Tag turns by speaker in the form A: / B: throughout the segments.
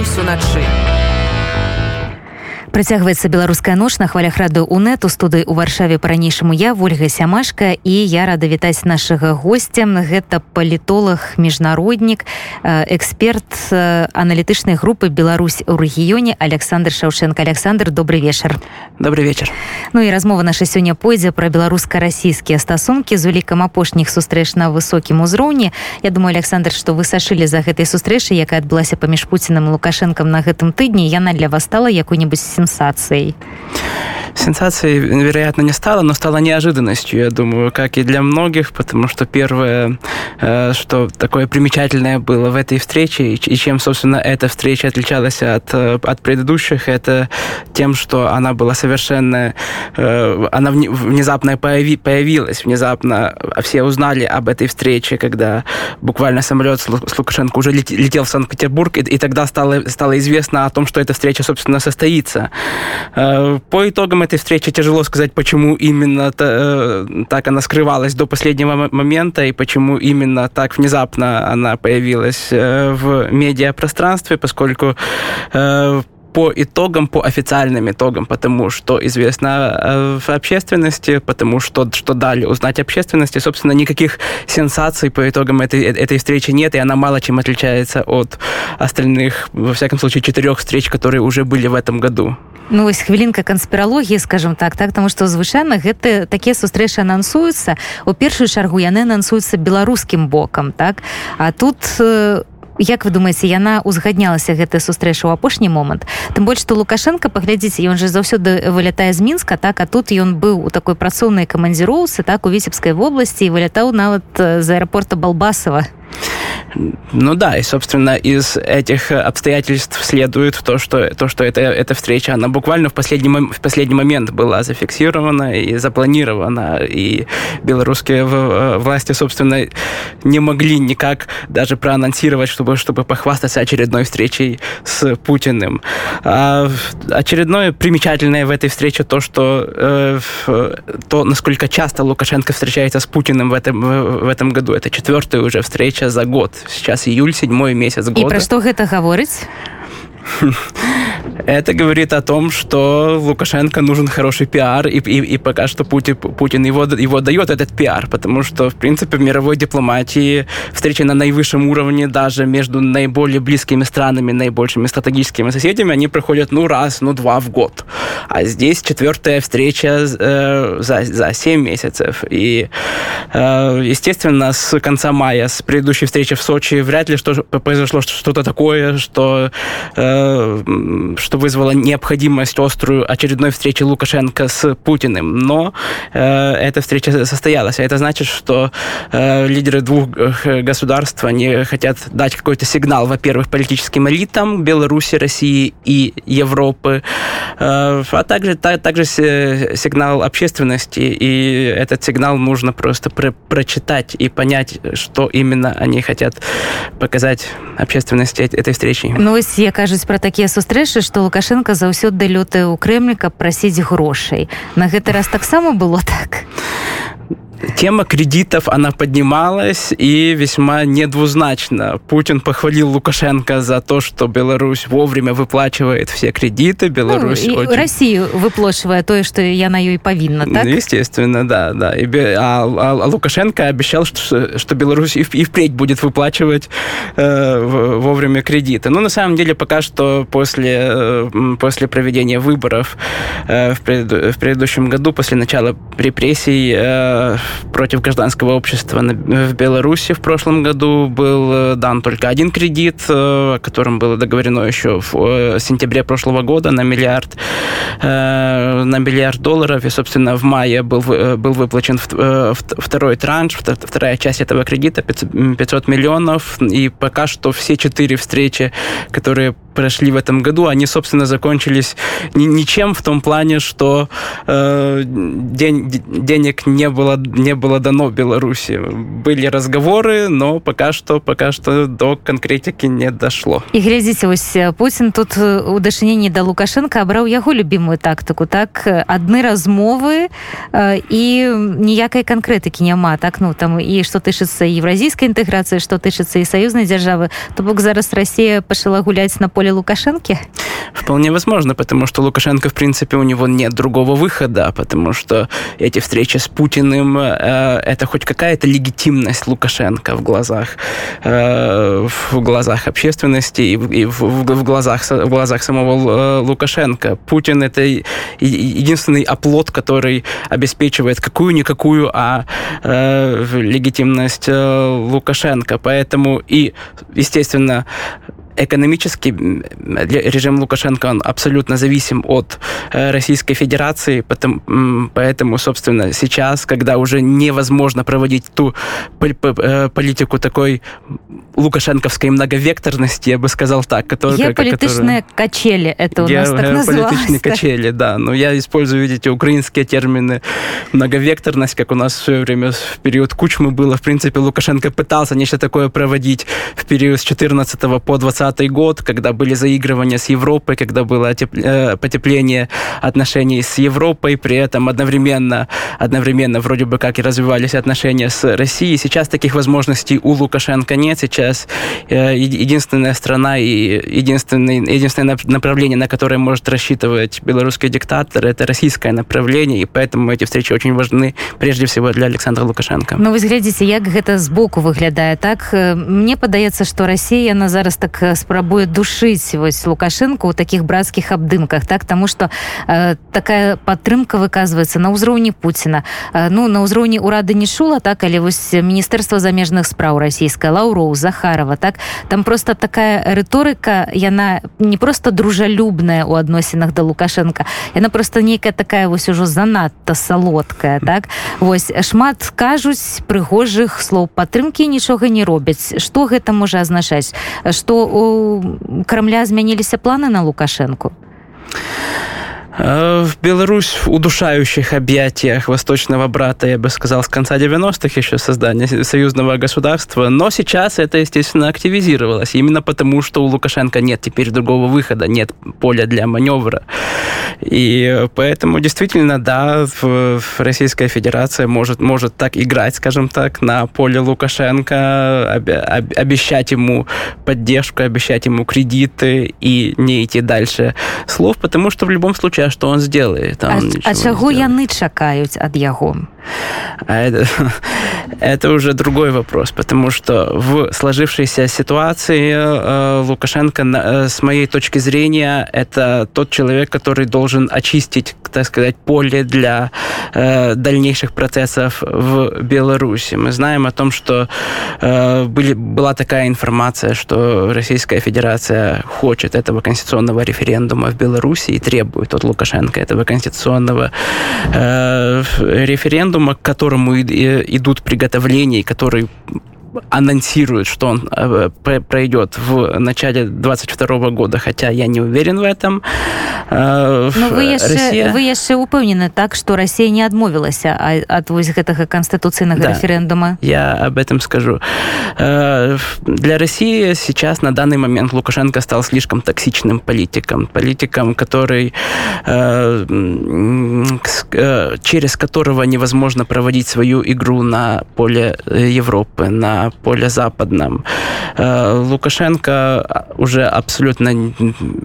A: Беларусь уначы
B: Працягваецца беларуская ноч на хвалях рады УНэт у студыі ў варшаве па-ранейшаму я ольга сямашка і я рада вітаць нашага гостця гэта палітолог міжнароднік эксперт аналітычнай групы Беларусь у рэгіёне Александр шаўшенко Александр добрый вечар
C: добрый вечар
B: Ну і размова наша сёння пойдзе пра беларуска-расійскія стасункі з улікам апошніх сустрэч на высокім узроўні Я думаю Александр што вы сашылі за гэтай сустрэчы якая адбылася паміж пуцінам лукашэнкам на гэтым тыдні яна для вас стала якой-нибудь сенсацией?
C: Сенсацией, вероятно, не стало, но стало неожиданностью, я думаю, как и для многих, потому что первое, э, что такое примечательное было в этой встрече, и чем, собственно, эта встреча отличалась от, э, от предыдущих, это тем, что она была совершенно... Э, она внезапно появилась, внезапно все узнали об этой встрече, когда буквально самолет с Лукашенко уже летел в Санкт-Петербург, и, и тогда стало, стало известно о том, что эта встреча, собственно, состоится. Э, по итогам этой встречи тяжело сказать, почему именно э, так она скрывалась до последнего момента и почему именно так внезапно она появилась э, в медиапространстве, поскольку по итогам, по официальным итогам, потому что известно э, в общественности, потому что, что дали узнать общественности. Собственно, никаких сенсаций по итогам этой, этой встречи нет, и она мало чем отличается от остальных, во всяком случае, четырех встреч, которые уже были в этом году.
B: Ну, вось хвілінка канспіралогіі скажем так так тому што звычайна гэта такія сустрэчы анансуюцца у першую чаргу яны анансуюцца беларускім бокам так а тут э, як вы думаете яна узгаднялася гэтая сустрэча ў апошні момант? Тым больш што лукашенко паглядзіце ён же заўсёды вылятае з мінска так? А тут ён быў у такой працоўнай камандзіроўцы так у віцебскай вобласці вылятаў нават з аэрапорта балбасова
C: Ну да, и, собственно, из этих обстоятельств следует то, что, то, что это, эта встреча, она буквально в последний, в последний момент была зафиксирована и запланирована, и белорусские э, власти, собственно, не могли никак даже проанонсировать, чтобы, чтобы похвастаться очередной встречей с Путиным. А очередное примечательное в этой встрече то, что э, то, насколько часто Лукашенко встречается с Путиным в этом, в этом году. Это четвертая уже встреча за год. Сейчас июль, седьмой месяц года.
B: И про что это говорит?
C: Это говорит о том, что Лукашенко нужен хороший пиар, и, и, и пока что Путин, Путин его, его дает этот пиар, потому что, в принципе, в мировой дипломатии встречи на наивысшем уровне даже между наиболее близкими странами, наибольшими стратегическими соседями, они проходят, ну, раз, ну, два в год. А здесь четвертая встреча э, за, за 7 месяцев. И, э, естественно, с конца мая, с предыдущей встречи в Сочи, вряд ли что произошло что-то такое, что э, что вызвало необходимость острую очередной встречи Лукашенко с Путиным. Но э, эта встреча состоялась. А это значит, что э, лидеры двух э, государств они хотят дать какой-то сигнал, во-первых, политическим элитам Беларуси, России и Европы, а также, та, также сигнал общественности. И этот сигнал нужно просто про прочитать и понять, что именно они хотят показать общественности этой встречи.
B: Ну, я кажу, кажуць пра такія сустрэчы што лукашенко заўсёды лётае ў крэмлі каб прасіць грошай на гэты раз таксама было так
C: Тема кредитов, она поднималась и весьма недвузначно. Путин похвалил Лукашенко за то, что Беларусь вовремя выплачивает все кредиты. Беларусь
B: ну, очень... Россию выплачивая то, что я на ее и повинна, так?
C: Ну, естественно, да. да. И, а, а, а Лукашенко обещал, что, что Беларусь и, и впредь будет выплачивать э, вовремя кредиты. Но на самом деле пока что после, э, после проведения выборов э, в, пред, в предыдущем году, после начала репрессий, э, против гражданского общества в Беларуси в прошлом году был э, дан только один кредит, э, о котором было договорено еще в э, сентябре прошлого года на миллиард, на миллиард долларов. И, собственно, в мае был, был выплачен второй транш, вторая часть этого кредита, 500 миллионов. И пока что все четыре встречи, которые прошли в этом году, они, собственно, закончились ничем в том плане, что э, день, денег не было, не было дано Беларуси. Были разговоры, но пока что, пока что до конкретики не дошло.
B: И глядите, ось Путин тут у дачыненні да Лукашенко абраў яго любимую тактыку так адны размовы э, і ніякай канкрэтыкі няма так ну там і што тычыцца еўразійскай інтэграцыі што тычыцца і саюзнай дзяржавы то бок зараз Россия пачала гуляць на поле поле Лукашенки?
C: Вполне возможно, потому что Лукашенко, в принципе, у него нет другого выхода, потому что эти встречи с Путиным э, это хоть какая-то легитимность Лукашенко в глазах, э, в глазах общественности и, в, и в, в, глазах, в глазах самого э, Лукашенко. Путин это единственный оплот, который обеспечивает какую-никакую, а э, легитимность э, Лукашенко. Поэтому и, естественно, экономически режим Лукашенко он абсолютно зависим от э, Российской Федерации, поэтому, собственно, сейчас, когда уже невозможно проводить ту э, политику такой лукашенковской многовекторности, я бы сказал так,
B: которая... Геополитичные которая... качели, это у Ге... нас так
C: Геополитичные качели, да. Но я использую, видите, украинские термины многовекторность, как у нас в свое время в период Кучмы было. В принципе, Лукашенко пытался нечто такое проводить в период с 14 по 20 20 год, когда были заигрывания с Европой, когда было э, потепление отношений с Европой, при этом одновременно, одновременно вроде бы как и развивались отношения с Россией. Сейчас таких возможностей у Лукашенко нет. Сейчас э, единственная страна и единственное, единственное направление, на которое может рассчитывать белорусский диктатор, это российское направление, и поэтому эти встречи очень важны прежде всего для Александра Лукашенко.
B: Ну, вы глядите, як гэта збоку выглядае так э, мне падаецца что Россия на зараз так спрабуе душыць вось лукашенко у таких брацкіх абдымках так тому что э, такая падтрымка выказваецца на ўзроўні Пуціна э, ну на ўзроўні урады не шула так але вось міністэрства замежных спраў расійская лаўроў захарова так. Там просто такая рыторыка яна не просто дружалюбная у адносінах да лукашенко яна просто нейкая такая вось ужо занадта салодкая так. Вось шмат кажуць прыгожых слоў падтрымки нічога не робяць. Что гэта можа азначаць? Что у крамля змяніліся планы на лукашэнку
C: в Беларусь в удушающих объятиях восточного брата, я бы сказал, с конца 90-х еще создания союзного государства. Но сейчас это, естественно, активизировалось. Именно потому, что у Лукашенко нет теперь другого выхода, нет поля для маневра. И поэтому действительно, да, Российская Федерация может, может так играть, скажем так, на поле Лукашенко, обещать ему поддержку, обещать ему кредиты и не идти дальше слов, потому что в любом случае что он сделает.
B: А, а чаго яны чакаюць ад яго?
C: А это, это уже другой вопрос, потому что в сложившейся ситуации э, Лукашенко, э, с моей точки зрения, это тот человек, который должен очистить, так сказать, поле для э, дальнейших процессов в Беларуси. Мы знаем о том, что э, были, была такая информация, что Российская Федерация хочет этого конституционного референдума в Беларуси и требует от Лукашенко этого конституционного э, референдума, к которому идут приготовления, который анонсирует, что он э, пройдет в начале 22 года, хотя я не уверен в этом.
B: Э, Но вы яшчэ, Россия... вы яшчэ упэўнены так, что Россия не адмовілася от вось гэтага конституцыйнага да, референдума.
C: Я об этом скажу. Э, для России сейчас на данный момент Лукашенко стал слишком токсичным политиком, политиком, который через которого невозможно проводить свою игру на поле Европы, на поле западном. Э, Лукашенко уже абсолютно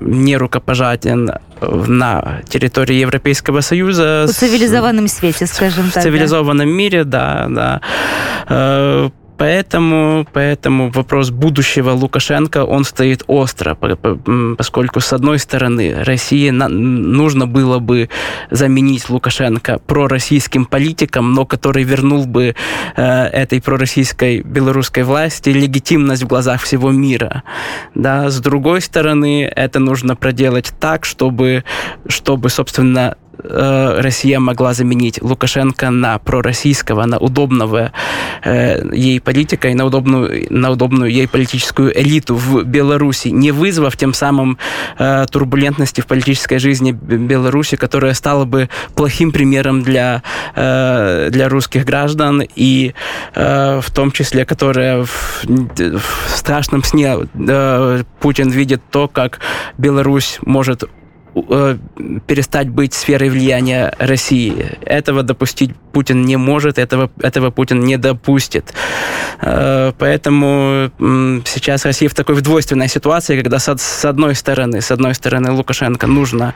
C: не рукопожатен на территории Европейского Союза.
B: В цивилизованном свете, скажем так.
C: В цивилизованном да? мире, да, да э, Поэтому, поэтому вопрос будущего Лукашенко, он стоит остро, поскольку, с одной стороны, России нужно было бы заменить Лукашенко пророссийским политиком, но который вернул бы э, этой пророссийской белорусской власти легитимность в глазах всего мира. Да? С другой стороны, это нужно проделать так, чтобы, чтобы собственно, Э, Россия могла заменить Лукашенко на пророссийского, на удобного э, ей политика и на удобную, на удобную ей политическую элиту в Беларуси, не вызвав тем самым э, турбулентности в политической жизни Беларуси, которая стала бы плохим примером для, э, для русских граждан и э, в том числе, которая в, в страшном сне э, Путин видит то, как Беларусь может э, перестать быть сферой влияния России. Этого допустить Путин не может, этого, этого Путин не допустит. Э, поэтому сейчас Россия в такой двойственной ситуации, когда с, с одной стороны, с одной стороны Лукашенко нужно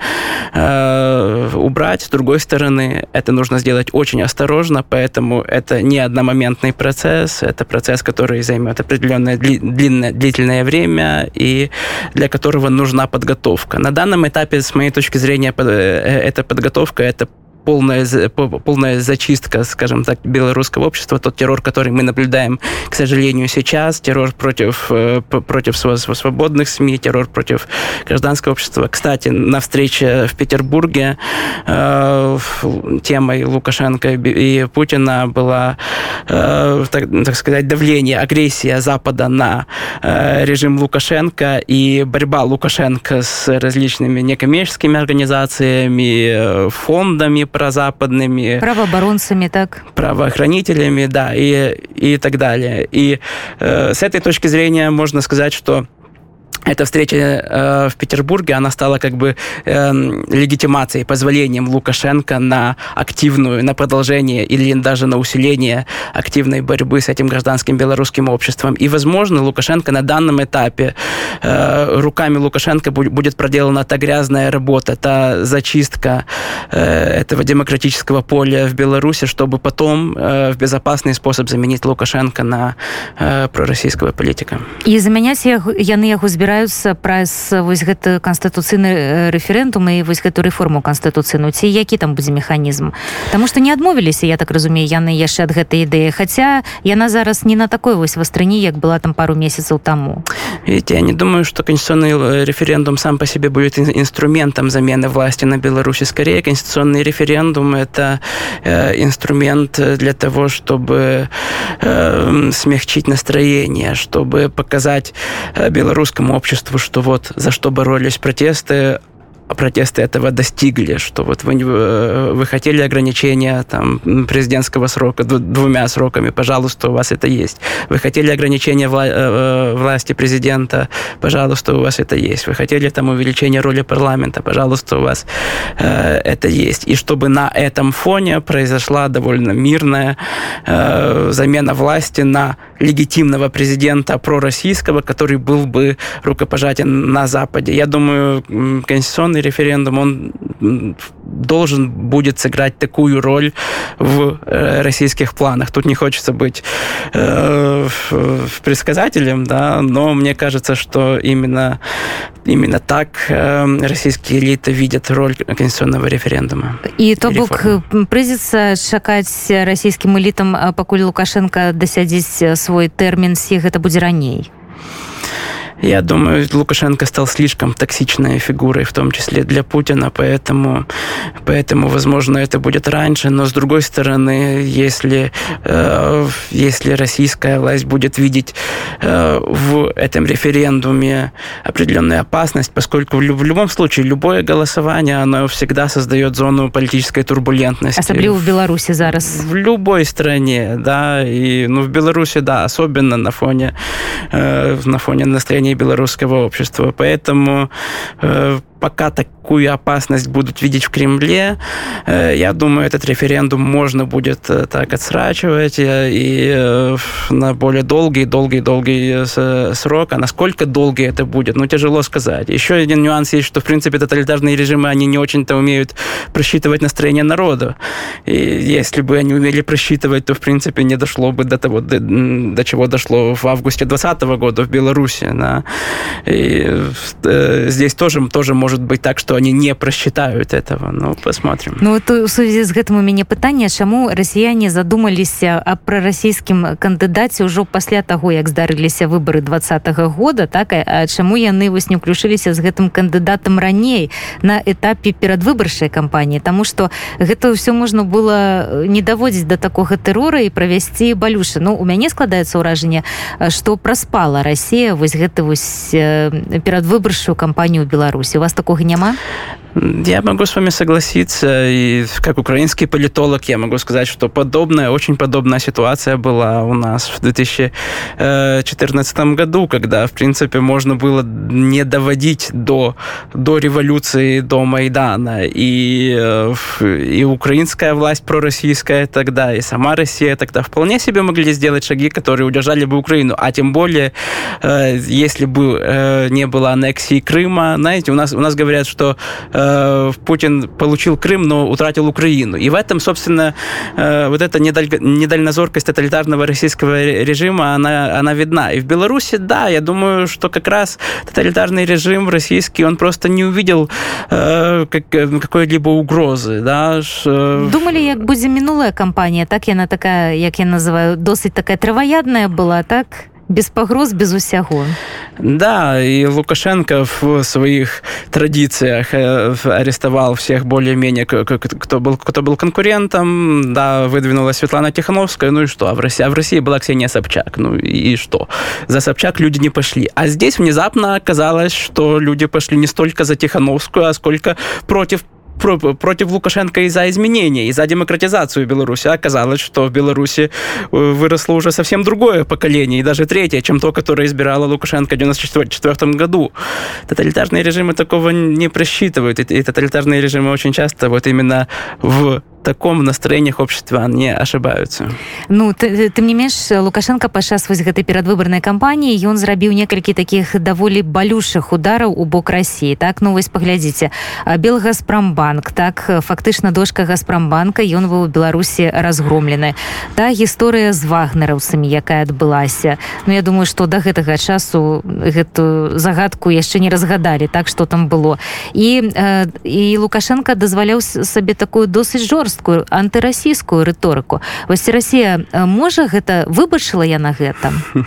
C: э, убрать, с другой стороны это нужно сделать очень осторожно, поэтому это не одномоментный процесс, это процесс, который займет определенное длинное, длительное время и для которого нужна подготовка. На данном этапе, с моей точки зрения, э, эта подготовка, это полная, полная зачистка, скажем так, белорусского общества, тот террор, который мы наблюдаем, к сожалению, сейчас, террор против, э, против свободных СМИ, террор против гражданского общества. Кстати, на встрече в Петербурге э, темой Лукашенко и Путина была, э, так, так сказать, давление, агрессия Запада на э, режим Лукашенко и борьба Лукашенко с различными некоммерческими организациями, э, фондами, прозападными.
B: Правооборонцами, так?
C: Правоохранителями, да, и, и так далее. И э, с этой точки зрения можно сказать, что эта встреча э, в Петербурге, она стала как бы э, легитимацией, позволением Лукашенко на активную, на продолжение или даже на усиление активной борьбы с этим гражданским белорусским обществом. И, возможно, Лукашенко на данном этапе э, руками Лукашенко будет проделана та грязная работа, та зачистка э, этого демократического поля в Беларуси, чтобы потом э, в безопасный способ заменить Лукашенко на э, пророссийского политика.
B: И заменять яны яго збираюцца збіраюцца праз вось гэты канстытуцыйны рэферэндум і вось гэту рэформу канстытуцыйну ці які там будзе механізм Таму што не адмовіліся я так разумею яны яшчэ ад гэтай ідэі хаця яна зараз не на такой вось вастрыні як была там пару месяцаў таму
C: Видите, я не думаю что конституционный референдум сам по себе будет инструментом замены власти на Беларуси. Скорее конституционный референдум это э, инструмент для того чтобы э, смягчить настроение чтобы показать э, белорусскому обществу, что вот за что боролись протесты, протесты этого достигли, что вот вы, э, вы хотели ограничения там, президентского срока двумя сроками, пожалуйста, у вас это есть. Вы хотели ограничения вла э, э, власти президента, пожалуйста, у вас это есть. Вы хотели там увеличения роли парламента, пожалуйста, у вас э, это есть. И чтобы на этом фоне произошла довольно мирная э, замена власти на легитимного президента пророссийского, который был бы рукопожатен на Западе. Я думаю, конституционный конституционный референдум, он должен будет сыграть такую роль в э, российских планах. Тут не хочется быть э, предсказателем, да, но мне кажется, что именно, именно так э, российские элиты видят роль конституционного референдума.
B: И то бок прыйдзецца чакаць расійскім элітам пакуль лукашенко дасядзіць свой тэрмін сіх гэта будзе раней
C: Я думаю, Лукашенко стал слишком токсичной фигурой, в том числе для Путина, поэтому, поэтому возможно, это будет раньше. Но, с другой стороны, если, э, если российская власть будет видеть э, в этом референдуме определенную опасность, поскольку в, в любом случае любое голосование, оно всегда создает зону политической турбулентности.
B: Особенно в Беларуси зараз.
C: В любой стране, да, и ну, в Беларуси, да, особенно на фоне, э, на фоне настроения состоянии белорусского общества. Поэтому э, пока такую опасность будут видеть в Кремле, э, я думаю, этот референдум можно будет э, так отсрачивать э, и на более долгий, долгий, долгий срок. А насколько долгий это будет, ну, тяжело сказать. Еще один нюанс есть, что, в принципе, тоталитарные режимы, они не очень-то умеют просчитывать настроение народа. И если бы они умели просчитывать, то, в принципе, не дошло бы до того, до, до чего дошло в августе 2020 года в Беларуси. Да. И э, здесь тоже, тоже может может быть так что они не просчитают этого. Ну посмотрим.
B: Ну вот у связи з гэтым у мяне пытанне чаму расіяне задумаліся а прарасійскім кандыдаце ўжо пасля таго як здарыліся выборы двадцатого года так чаму яны вось не ўключыліся з гэтым кандыдатам раней на этапе перадвыбаршай кампаніі? Тому что гэта ўсё можна было не даводзіць до такога тэрора і правясці балюшы. Ну у мяне складаецца ўражанне что праспала Россия вось гэта вось перадвыбаршую кампанію Беларусі. У вас такога няма
C: Я могу с вами согласиться, и как украинский политолог я могу сказать, что подобная, очень подобная ситуация была у нас в 2014 году, когда, в принципе, можно было не доводить до, до революции, до Майдана, и, э, и украинская власть пророссийская тогда, и сама Россия тогда вполне себе могли сделать шаги, которые удержали бы Украину, а тем более, э, если бы э, не было аннексии Крыма, знаете, у нас, у нас говорят, что Э, Путин получил Крым, но утратил Украину. И в этом, собственно, э, вот эта недальнозоркость тоталитарного российского режима, она, она видна. И в Беларуси, да, я думаю, что как раз тоталитарный режим российский, он просто не увидел э, как, какой-либо угрозы. Да?
B: Думали, як будзе мінулая кампанія, так яна такая, як я называю, досыць такая траваядная была, так? Без пагроз без усяго.
C: Да и лукашенко в своих традициях э, арестовал всех более-менее кто был кто был конкурентом. Да выдвинула светлана тихановская. Ну и что? А в россии а в россии была ксения собчак. Ну и что? За собчак люди не пошли. А здесь внезапно оказалось что люди пошли не столько за тихановскую а сколько против против Лукашенко из-за изменения, из-за демократизацию Беларуси. Оказалось, что в Беларуси э, выросло уже совсем другое поколение, и даже третье, чем то, которое избирало Лукашенко в 1994 году. Тоталитарные режимы такого не просчитывают, и тоталитарные режимы очень часто вот именно в таком настроениях общества не ошибаются.
B: Ну ты, не менш лукашенко падчас вось гэтай перадвыбарнай кампаніі ён зрабіў некалькі таких даволі балюшых удараў у бок Росіі так ну вось паглядзіце белгазпромбанк. Так фактычна дошка газпромбанка ён быў у беларусі разгромлены. Та гісторыя з вагнераўцамі якая адбылася. Ну я думаю что до гэтага часу гэту загадку яшчэ не разгадалі так что там было. І і лукашенко дазваляў сабе такую досыць жорст жорсткую антырасійскую рыторыку вось Россия можа гэта выбачыла я на гэтым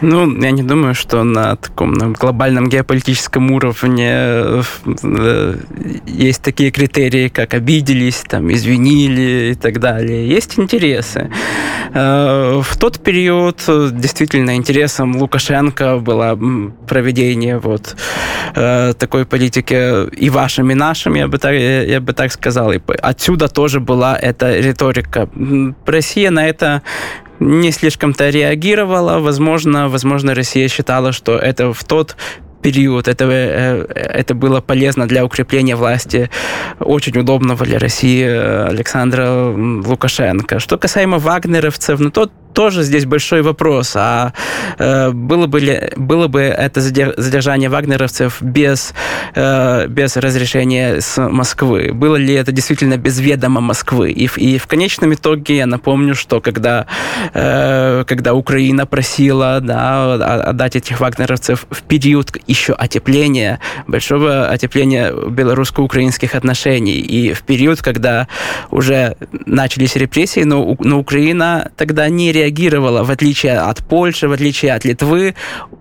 C: ну я не думаю что на таком на глобальном геополитическом уровне э, есть такие критерии как обиделись там извинили и так далее. Есть интересы. Э, в тот период действительно интересом лукашенко было проведение вот э, такой политики и вашими нашими я бы так я бы так сказал. И отсюда тоже тоже была эта риторика. Россия на это не слишком-то реагировала. Возможно, возможно, Россия считала, что это в тот период этого, э, это было полезно для укрепления власти очень удобного для России Александра Лукашенко. Что касаемо вагнеровцев, ну, тот тоже здесь большой вопрос. А э, было, бы ли, было бы это задержание вагнеровцев без, э, без разрешения с Москвы? Было ли это действительно без ведома Москвы? И, и в конечном итоге я напомню, что когда, э, когда Украина просила да, отдать этих вагнеровцев в период еще отепления, большого отепления белорусско-украинских отношений, и в период, когда уже начались репрессии, но, но Украина тогда не реагировала реагировала, в отличие от Польши, в отличие от Литвы.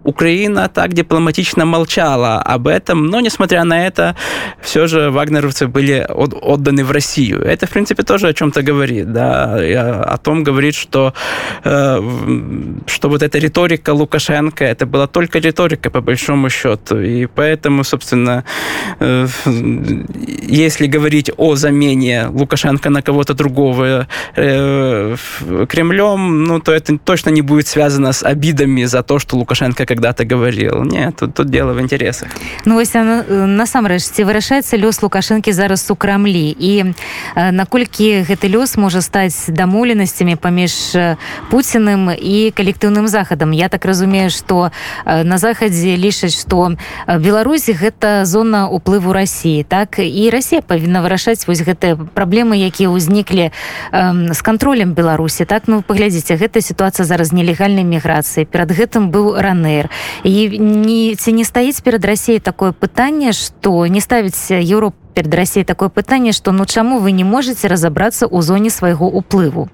C: Украина так дипломатично молчала об этом, но, несмотря на это, все же вагнеровцы были отданы в Россию. Это, в принципе, тоже о чем-то говорит, да, о том говорит, что, э, что вот эта риторика Лукашенко, это была только риторика, по большому счету, и поэтому, собственно, э, если говорить о замене Лукашенко на кого-то другого э, Кремлем, ну, то это точно не будет связано с обидами за то, что Лукашенко когда-то говорил. Нет, тут, тут дело в интересах.
B: Ну, вось, насамрэч, ці вырашаецца лёс Лукашэнкі зараз у Крамлі і наколькі гэты лёс можа стаць дамоўленасцямі паміж Пуціным і калектыўным захадам. Я так разумею, што на захадзе лічаць, што Беларусь гэта зона ўплыву рассіі. Так і Расія павінна вырашаць вось гэтыя праблемы, якія ўзніклі з кантролем Беларусі. Так ну паглядзіце, гэта сітуацыя зараз нелегальнай міграцыі перад гэтым быў ранер і не ці не стаіць перад рассіяй такое пытанне што не ставіць Еўроп перад рассіяй такое пытанне што ну чаму вы не можете разабрацца ў зоне свайго уплыву
C: Э,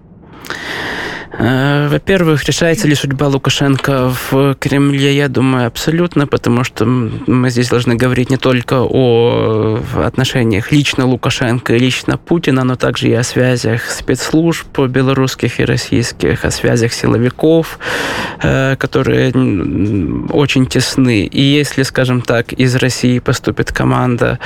C: во-первых, решается ли судьба Лукашенко в Кремле, я думаю, абсолютно, потому что мы здесь должны говорить не только о отношениях лично Лукашенко и лично Путина, но также и о связях спецслужб белорусских и российских, о связях силовиков, э, которые очень тесны. И если, скажем так, из России поступит команда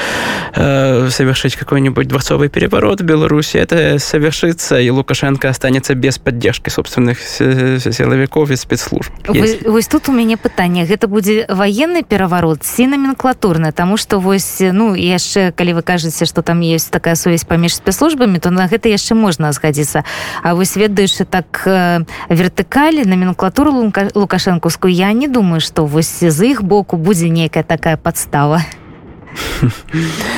C: э, совершить какой-нибудь дворцовый переворот в Беларуси, это совершится, и Лукашенко останется без поддержки собственных силовиков и спецслужб.
B: Вы, вось тут у мяне пытанне гэта будзе военный пераварот ці номенклатурны тому что вось ну яшчэ калі вы кажаце что там есть такая сувязь паміж спецслужбами то на гэта яшчэ можна згадзіцца А вось ведаеш так э, вертыкалі номенклатуру лукашэнкаўскую я не думаю что вось з іх боку будзе нейкая такая подстава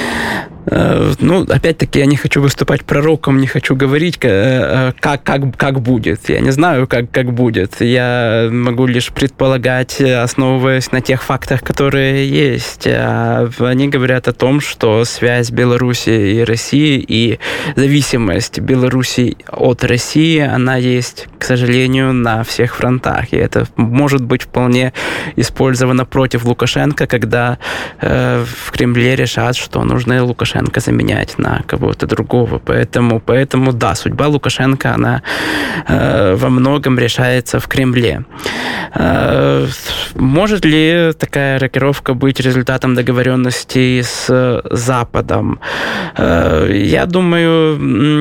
C: ну, опять-таки, я не хочу выступать пророком, не хочу говорить, э, э, как, как, как будет. Я не знаю, как, как будет. Я могу лишь предполагать, основываясь на тех фактах, которые есть. А они говорят о том, что связь Беларуси и России и зависимость Беларуси от России, она есть, к сожалению, на всех фронтах. И это может быть вполне использовано против Лукашенко, когда э, в Кремле решат, что нужно Лукашенко Лукашенко заменять на кого-то другого. Поэтому, поэтому да, судьба Лукашенко, она э, во многом решается в Кремле. Э, может ли такая рокировка быть результатом договоренности с Западом? Э, я думаю,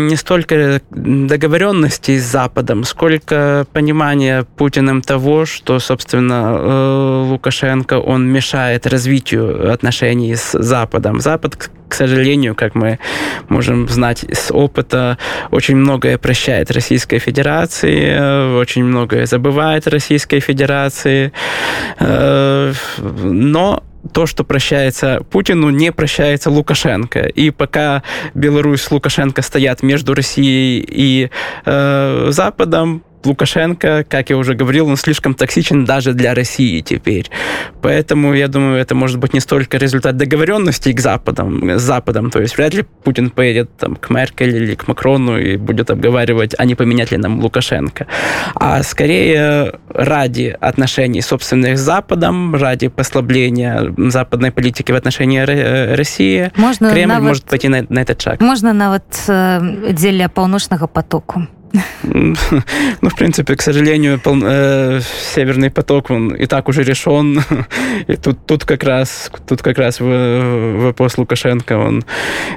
C: не столько договоренности с Западом, сколько понимания Путиным того, что, собственно, э, Лукашенко, он мешает развитию отношений с Западом. Запад, к сожалению, как мы можем знать с опыта, очень многое прощает Российской Федерации, э, очень многое забывает Российской Федерации. Э, но то, что прощается Путину, не прощается Лукашенко. И пока Беларусь с Лукашенко стоят между Россией и э, Западом, Лукашенко, как я уже говорил, он слишком токсичен даже для России теперь. Поэтому, я думаю, это может быть не столько результат договоренности к Западам, с Западом. То есть вряд ли Путин поедет там, к Меркель или к Макрону и будет обговаривать, а не поменять ли нам Лукашенко. А скорее ради отношений собственных с Западом, ради послабления западной политики в отношении России,
B: можно
C: Кремль нават, может пойти на, на этот шаг.
B: Можно нават э, дзеля паўночнага потоку.
C: Ну, в принципе, к сожалению, пол, э, Северный поток, он и так уже решен. И тут, тут как раз, тут как раз вопрос Лукашенко, он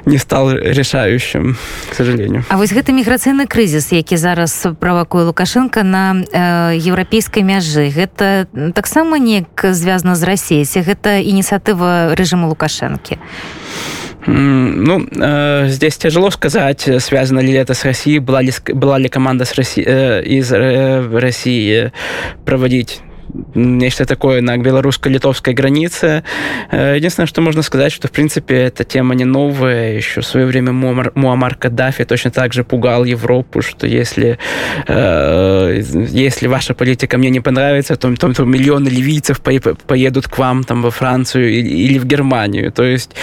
C: не стал решающим, к сожалению.
B: А вот это миграционный кризис, який зараз правакуе Лукашенко на э, европейской мяжы, это так само не связано с Россией, это инициатива режима Лукашенко?
C: Ну, э, здесь тяжело сказать, связано ли это с Россией, была ли, была ли команда с России, э, из э, России проводить нечто такое на белорусско-литовской границе. Э, единственное, что можно сказать, что, в принципе, эта тема не новая. Еще в свое время Муаммар, Муаммар Каддафи точно так же пугал Европу, что если, э, если ваша политика мне не понравится, то, то, то миллионы ливийцев поедут к вам там, во Францию или, или в Германию. То есть,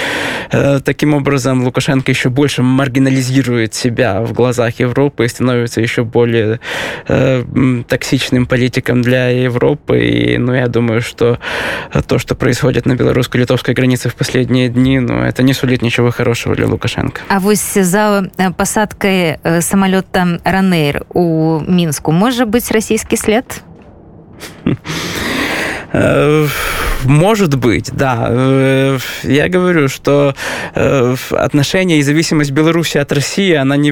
C: э, таким образом, Лукашенко еще больше маргинализирует себя в глазах Европы и становится еще более э, токсичным политиком для Европы и, ну, я думаю, что то, что происходит на белорусско-литовской границе в последние дни, ну, это не сулит ничего хорошего для Лукашенко.
B: А вот за э, посадкой э, самолета «Ранейр» у Минску может быть российский след?
C: Э, может быть, да. Э, я говорю, что э, отношения и зависимость Беларуси от России, она, не,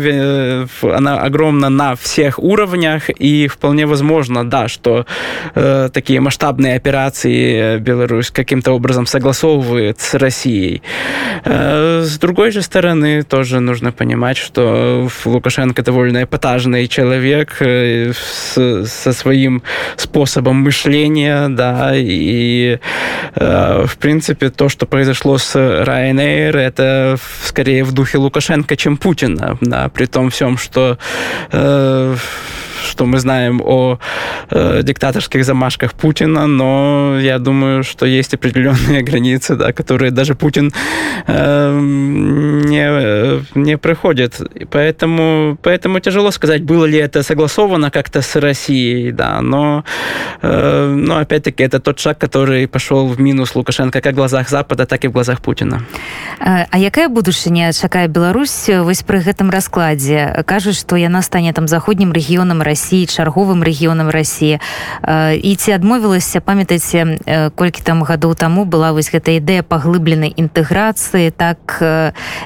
C: она огромна на всех уровнях, и вполне возможно, да, что такие масштабные операции Беларусь каким-то образом согласовывает с Россией. С другой же стороны, тоже нужно понимать, что Лукашенко довольно эпатажный человек со своим способом мышления, да, и, э, в принципе, то, что произошло с Ryanair, это скорее в духе Лукашенко, чем Путина, да, при том всем, что э, что мы знаем о э, диктаторских замашках Путина, но я думаю, что есть определенные границы, да, которые даже Путин э, не, не проходит. Поэтому, поэтому тяжело сказать, было ли это согласовано как-то с Россией, да, но, э, но опять-таки это тот шаг, который пошел в минус Лукашенко как в глазах Запада, так и в глазах Путина.
B: А, а якая будучыня чакае Беларусь вось пры гэтым раскладзе кажуць што яна стане там заходнім рэгіёнам Росіі чарговым рэгіёнам Росіі і ці адмовілася памятаеце колькі там гадоў таму была вось гэта ідэя паглыбленай інтэграцыі так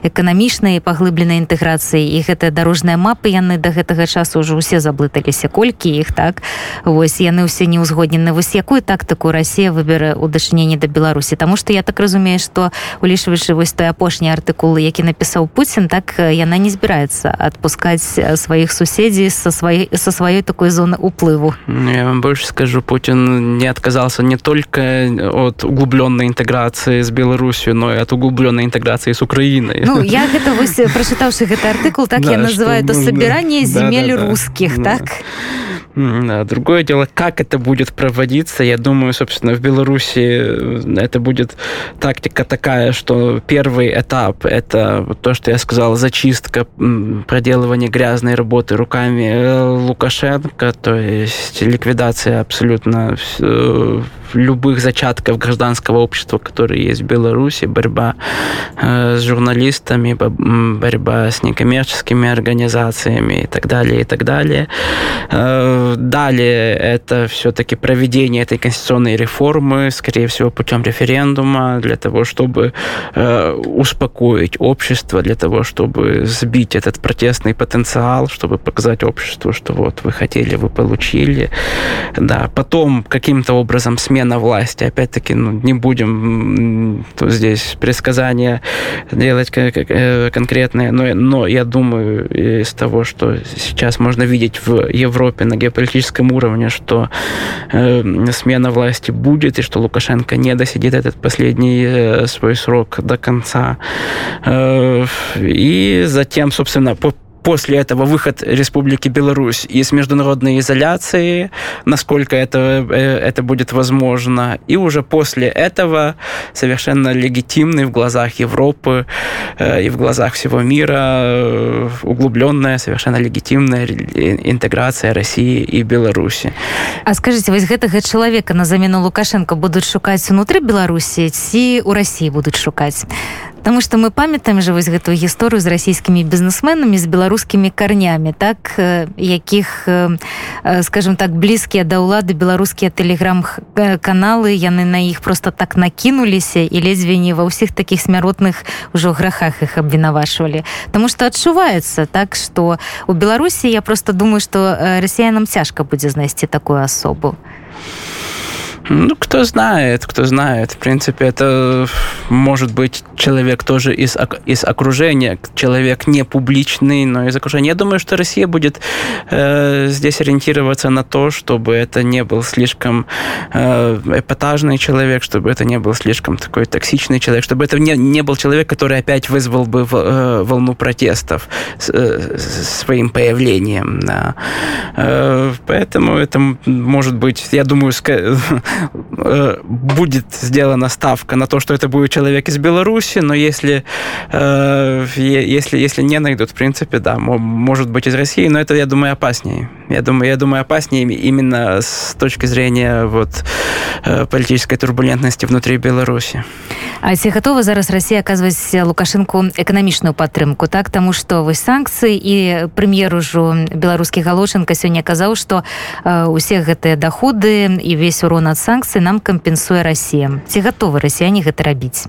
B: эканамічнай паглыбленай інтэграцыі. І гэтыя дарожныя мапы яны да гэтага часу ўжо ўсе заблыталіся колькі іх так? Вось яны ўсе не ўзгоднены вось якую тактыку Росія выберэ у дачыненні да Беларусі? Таму што я так разумею што улічваючы вось той апошні артыкул які напісаў Пуін так яна не збіраецца адпускаць сваіх суседзей са сваёй са сваёй такой зоны уплыву.
C: Я вам больше скажу Путин не отказался не только от углубленной интеграции с Беларусью но и от углубленной интеграции с Украиной.
B: Ну, я гэта вось прачытаўшы гэты артыкул так да, я называю то собирание земель да, русских так?
C: Другое дело, как это будет проводиться, я думаю, собственно, в Беларуси э, это будет тактика такая, что первый этап – это то, что я сказал, зачистка, проделывание грязной работы руками э, Лукашенко, то есть ликвидация абсолютно любых зачатков гражданского общества, которые есть в Беларуси, борьба э, с журналистами, борьба с некоммерческими организациями и так далее, и так далее. Э, далее это все-таки проведение этой конституционной реформы, скорее всего, путем референдума, для того, чтобы э, успокоить общество, для того, чтобы сбить этот протестный потенциал, чтобы показать обществу, что вот вы хотели, вы получили. Да, потом каким-то образом смерть смена власти. Опять-таки, ну, не будем здесь предсказания делать э, конкретные, но, но я думаю, из того, что сейчас можно видеть в Европе на геополитическом уровне, что э, смена власти будет, и что Лукашенко не досидит этот последний э, свой срок до конца. Э, и затем, собственно, по после этого выход Республики Беларусь из международной изоляции, насколько это, э, это будет возможно. И уже после этого совершенно легитимный в глазах Европы э, и в глазах всего мира э, углубленная, совершенно легитимная интеграция России и Беларуси.
B: А скажите, вось гэтага человека на замену Лукашенко будут шукать внутри Беларуси, ці у России будут шукать? Таму што мы памятаем жа вось гэтую гісторыю з расійскімі бізнесменамі з беларускімі карнямі так якіх скажем так блізкія да ўлады беларускія тэлеграм-каналы яны на іх просто так накінуліся і ледзьве не ва ўсіх такіх смяротных ужо грахах іх абвінавашвалі Таму што адчуваецца так што у беларусі я просто думаю што расіянам цяжка будзе знайсці такую асобу
C: Ну, кто знает, кто знает. В принципе, это может быть человек тоже из, из окружения, человек не публичный, но из окружения. Я думаю, что Россия будет э, здесь ориентироваться на то, чтобы это не был слишком э, эпатажный человек, чтобы это не был слишком такой токсичный человек, чтобы это не, не был человек, который опять вызвал бы в, э, волну протестов с, э, своим появлением. Да. Э, поэтому это может быть, я думаю, Э, будет сделана ставка на то, что это будет человек из Беларуси, но если, э, если, если не найдут, в принципе, да, может быть из России, но это, я думаю, опаснее. Я думаю, я думаю, опаснее именно с точки зрения вот, э, политической турбулентности внутри Беларуси.
B: А ці гатова зараз Росія аказваць лукашынку эканамічную падтрымку так таму што вось санкцыі і прэм'ер ужо беларускі галошынка сёння казаў што э, усе гэтыя даходы і весь урон ад санкцый нам кампенсуе Россия ці гатовы расіяне гэта рабіць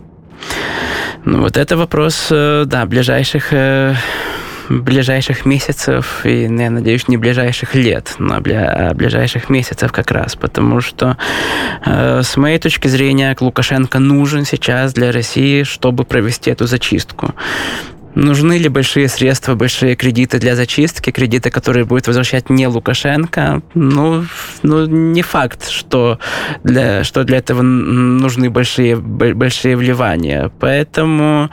C: ну вот это вопрос э, да ближайших э ближайших месяцев и, я надеюсь, не ближайших лет, но а ближайших месяцев как раз, потому что э, с моей точки зрения Лукашенко нужен сейчас для России, чтобы провести эту зачистку. Нужны ли большие средства, большие кредиты для зачистки, кредиты, которые будет возвращать не Лукашенко? Ну, ну не факт, что для, что для этого нужны большие, большие вливания. Поэтому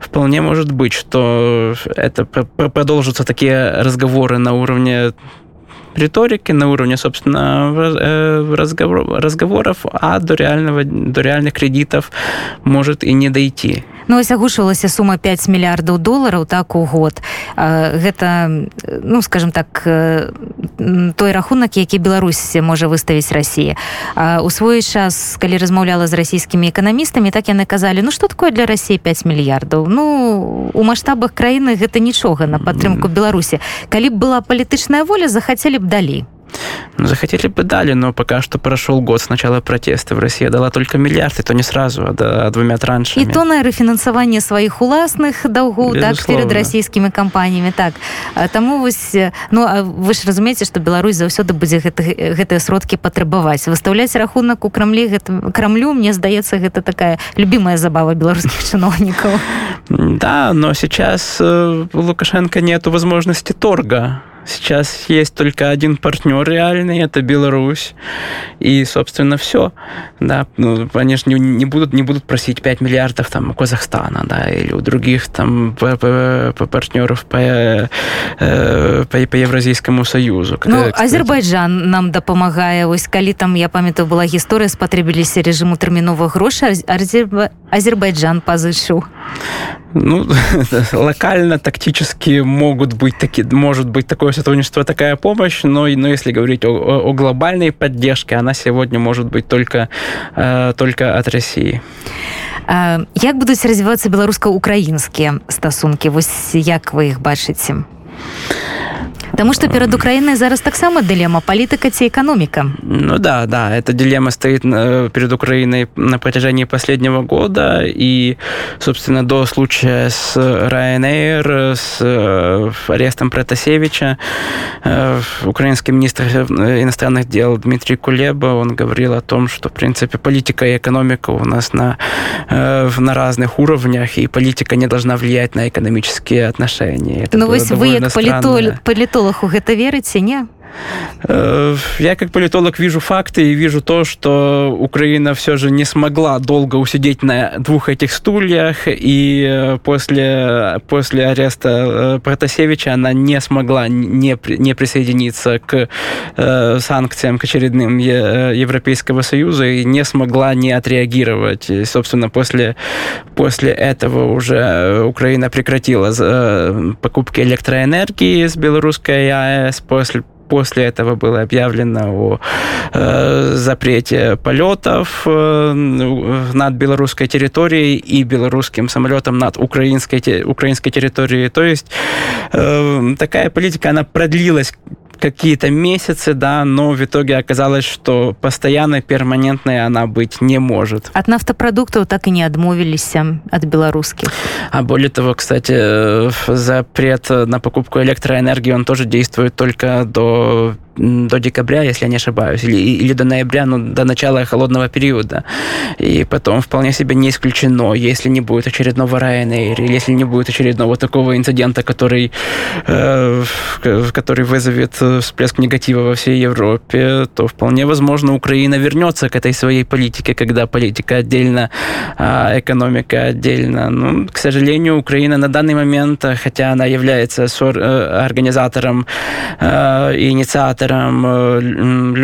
C: вполне может быть, что это продолжатся такие разговоры на уровне риторики, на уровне, собственно, э, разговор, разговоров, а до, реального, до реальных кредитов может и не дойти.
B: Ну, ось агушвалася сума 5 мільярдаў долараў так у год. Гэта ну скажем так той рахунак які Беларусь можа выставіць Росія у свой час калі размаўляла з расійскімі эканамістамі так яны казалі Ну что такое для Росіі 5 мільярдаў? Ну у маштабах краіны гэта нічога на падтрымку Беларусі. Калі б была палітычная воля захацелі б далей
C: захотели бы дали, но пока что прошел год с начала протеста. В России дала только миллиард, и то не сразу, а, а двумя траншами.
B: И то на рефинансование своих уласных долгов, так, перед российскими компаниями. Так, тому вось, ну, а вы ж разумеете, что Беларусь заўсёды будзе гэта, гэтыя сродкі патрабаваць. Выставляць рахунак у Крамлі, гэта, Крамлю, мне здаецца, гэта такая любимая забава белорусских чиновников.
C: Да, но сейчас у Лукашенко нету возможности торга Сейчас есть только один партнер реальный, это Беларусь. И, собственно, все. Да, ну, они же не, не, будут, не будут просить 5 миллиардов там, у Казахстана да, или у других там, по, по, по партнеров по, по, по Евразийскому Союзу.
B: Ну, Азербайджан нам допомагає. Ось коли там, я пам'ятаю, була історія, спотребилися режиму термінових грошей, Азербайджан позичив.
C: Ну, локально, тактически могут быть таки, может быть такое сотрудничество, такая помощь, но, но если говорить о, о глобальной поддержке, она сегодня может быть только, э, только от России.
B: А, як будуць развівацца беларуска-украінскія стасункі вось як вы іх бачыце Потому что перед Украиной зараз так само дилемма политика ці экономика.
C: Ну да, да, эта дилемма стоит э, перед Украиной на протяжении последнего года, и, собственно, до случая с Ryanair, с э, арестом Протасевича, э, украинский министр иностранных дел Дмитрий Кулеба, он говорил о том, что, в принципе, политика и экономика у нас на, на разных уровнях, и политика не должна влиять на экономические отношения.
B: Это ну, вы, вы как политолог, политолог псіхолагу гэта верыце не
C: я как политолог вижу факты и вижу то, что Украина все же не смогла долго усидеть на двух этих стульях, и э, после, после ареста э, Протасевича она не смогла не, не присоединиться к санкциям, к очередным Европейского Союза, и не смогла не отреагировать. И, собственно, после, после этого уже Украина прекратила покупки электроэнергии с белорусской АЭС, после после этого было объявлено о э, запрете полетов э, над белорусской территорией и белорусским самолетом над украинской, украинской территорией. То есть э, такая политика, она продлилась какие-то месяцы, да, но в итоге оказалось, что постоянной, перманентной она быть не может.
B: От нафтопродуктов так и не отмовились от белорусских.
C: А более того, кстати, э, запрет на покупку электроэнергии, он тоже действует только до до декабря, если я не ошибаюсь, или, или до ноября, ну, до начала холодного периода. И потом вполне себе не исключено, если не будет очередного Ryanair, или если не будет очередного такого инцидента, который, э, который вызовет всплеск негатива во всей Европе, то вполне возможно Украина вернется к этой своей политике, когда политика отдельно, а экономика отдельно. Ну, к сожалению, Украина на данный момент, хотя она является э, организатором э, и инициатором лидером э,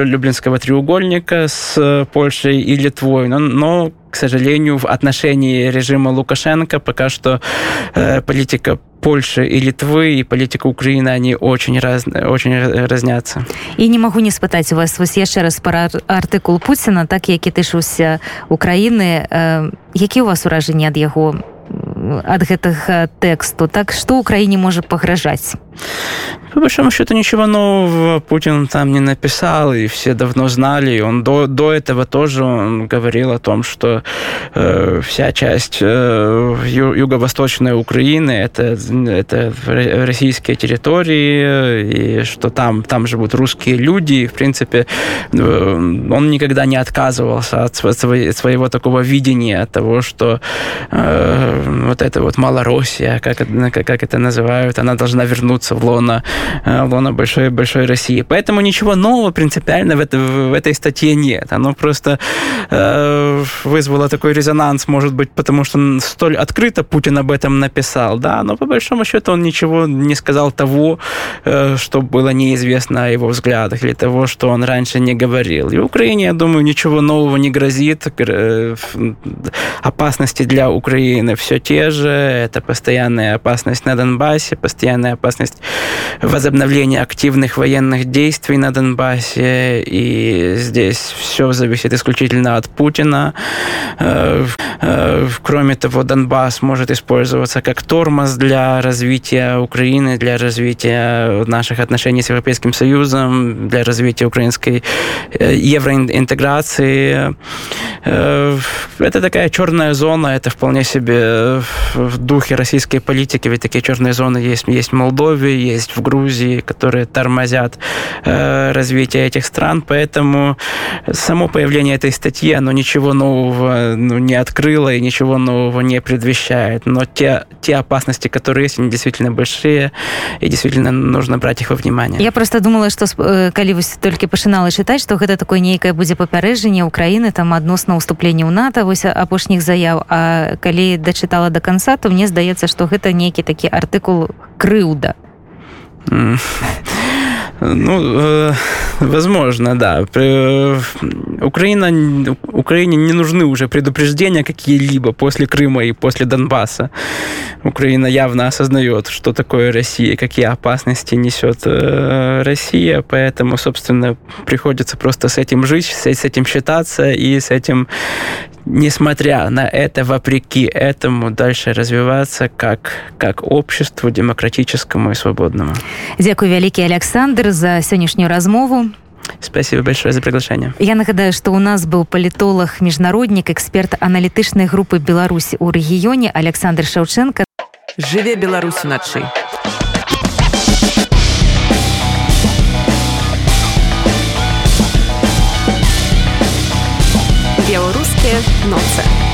C: Люблинского треугольника с Польшей и Литвой, но, но к сожалению, в отношении режима Лукашенко пока что э, политика Польши и Литвы и политика Украины, они очень, раз, очень разнятся.
B: И не могу не спытать у вас вось яшчэ раз пара артыкул Пуціна, так які тышуўся Украіны, э, які у вас уражанні ад яго ад гэтага тэксту. Так что украіне можа пагражаць
C: по большому счету ничего нового Путин там не написал и все давно знали. И он до, до этого тоже он говорил о том что э, вся часть э, юго-восточной Украины это это российские территории и что там там живут русские люди. И, в принципе э, он никогда не отказывался от своего такого видения того что э, вот эта вот Малороссия, как, как, как это называют, она должна вернуться в лоно, в лоно большой, большой России. Поэтому ничего нового принципиально в, это, в этой статье нет. Оно просто э, вызвало такой резонанс, может быть, потому что столь открыто Путин об этом написал, да, но по большому счету он ничего не сказал того, э, что было неизвестно о его взглядах или того, что он раньше не говорил. И Украине, я думаю, ничего нового не грозит. Э, опасности для Украины все те же. Это постоянная опасность на Донбассе, постоянная опасность возобновления активных военных действий на Донбассе. И здесь все зависит исключительно от Путина. Э, э, кроме того, Донбасс может использоваться как тормоз для развития Украины, для развития наших отношений с Европейским Союзом, для развития украинской евроинтеграции. Это такая черная зона, это вполне себе в духе российской политики, ведь такие черные зоны есть, есть в Молдове, есть в Грузии, которые тормозят э, развитие этих стран, поэтому само появление этой статьи, оно ничего нового ну, не открыло и ничего нового не предвещает, но те, те опасности, которые есть, они действительно большие, и действительно нужно брать их во внимание.
B: Я просто думала, что калі вось толькі пачынала чытаць, што гэта такое нейкае будзе папярэджанне Украіны там адносна ўступлення ў НАТО вось апошніх заяў А калі дачытала до конца то мне здаецца што гэта нейкі такі артыкул крыўда
C: Ну, э, возможно, да. Украина, Украине не нужны уже предупреждения какие-либо после Крыма и после Донбасса. Украина явно осознает, что такое Россия, какие опасности несет э, Россия, поэтому, собственно, приходится просто с этим жить, с этим считаться и с этим несмотря на это, вопреки этому, дальше развиваться как, как обществу демократическому и свободному.
B: Дякую, великий Александр, за сегодняшнюю размову.
C: Спасибо большое за приглашение.
B: Я нагадаю, что у нас был политолог, международник, эксперт аналитычной группы Беларусь у регионе Александр Шаўченко.
A: Жыве Беларусь уначы. Белорусские ноцы.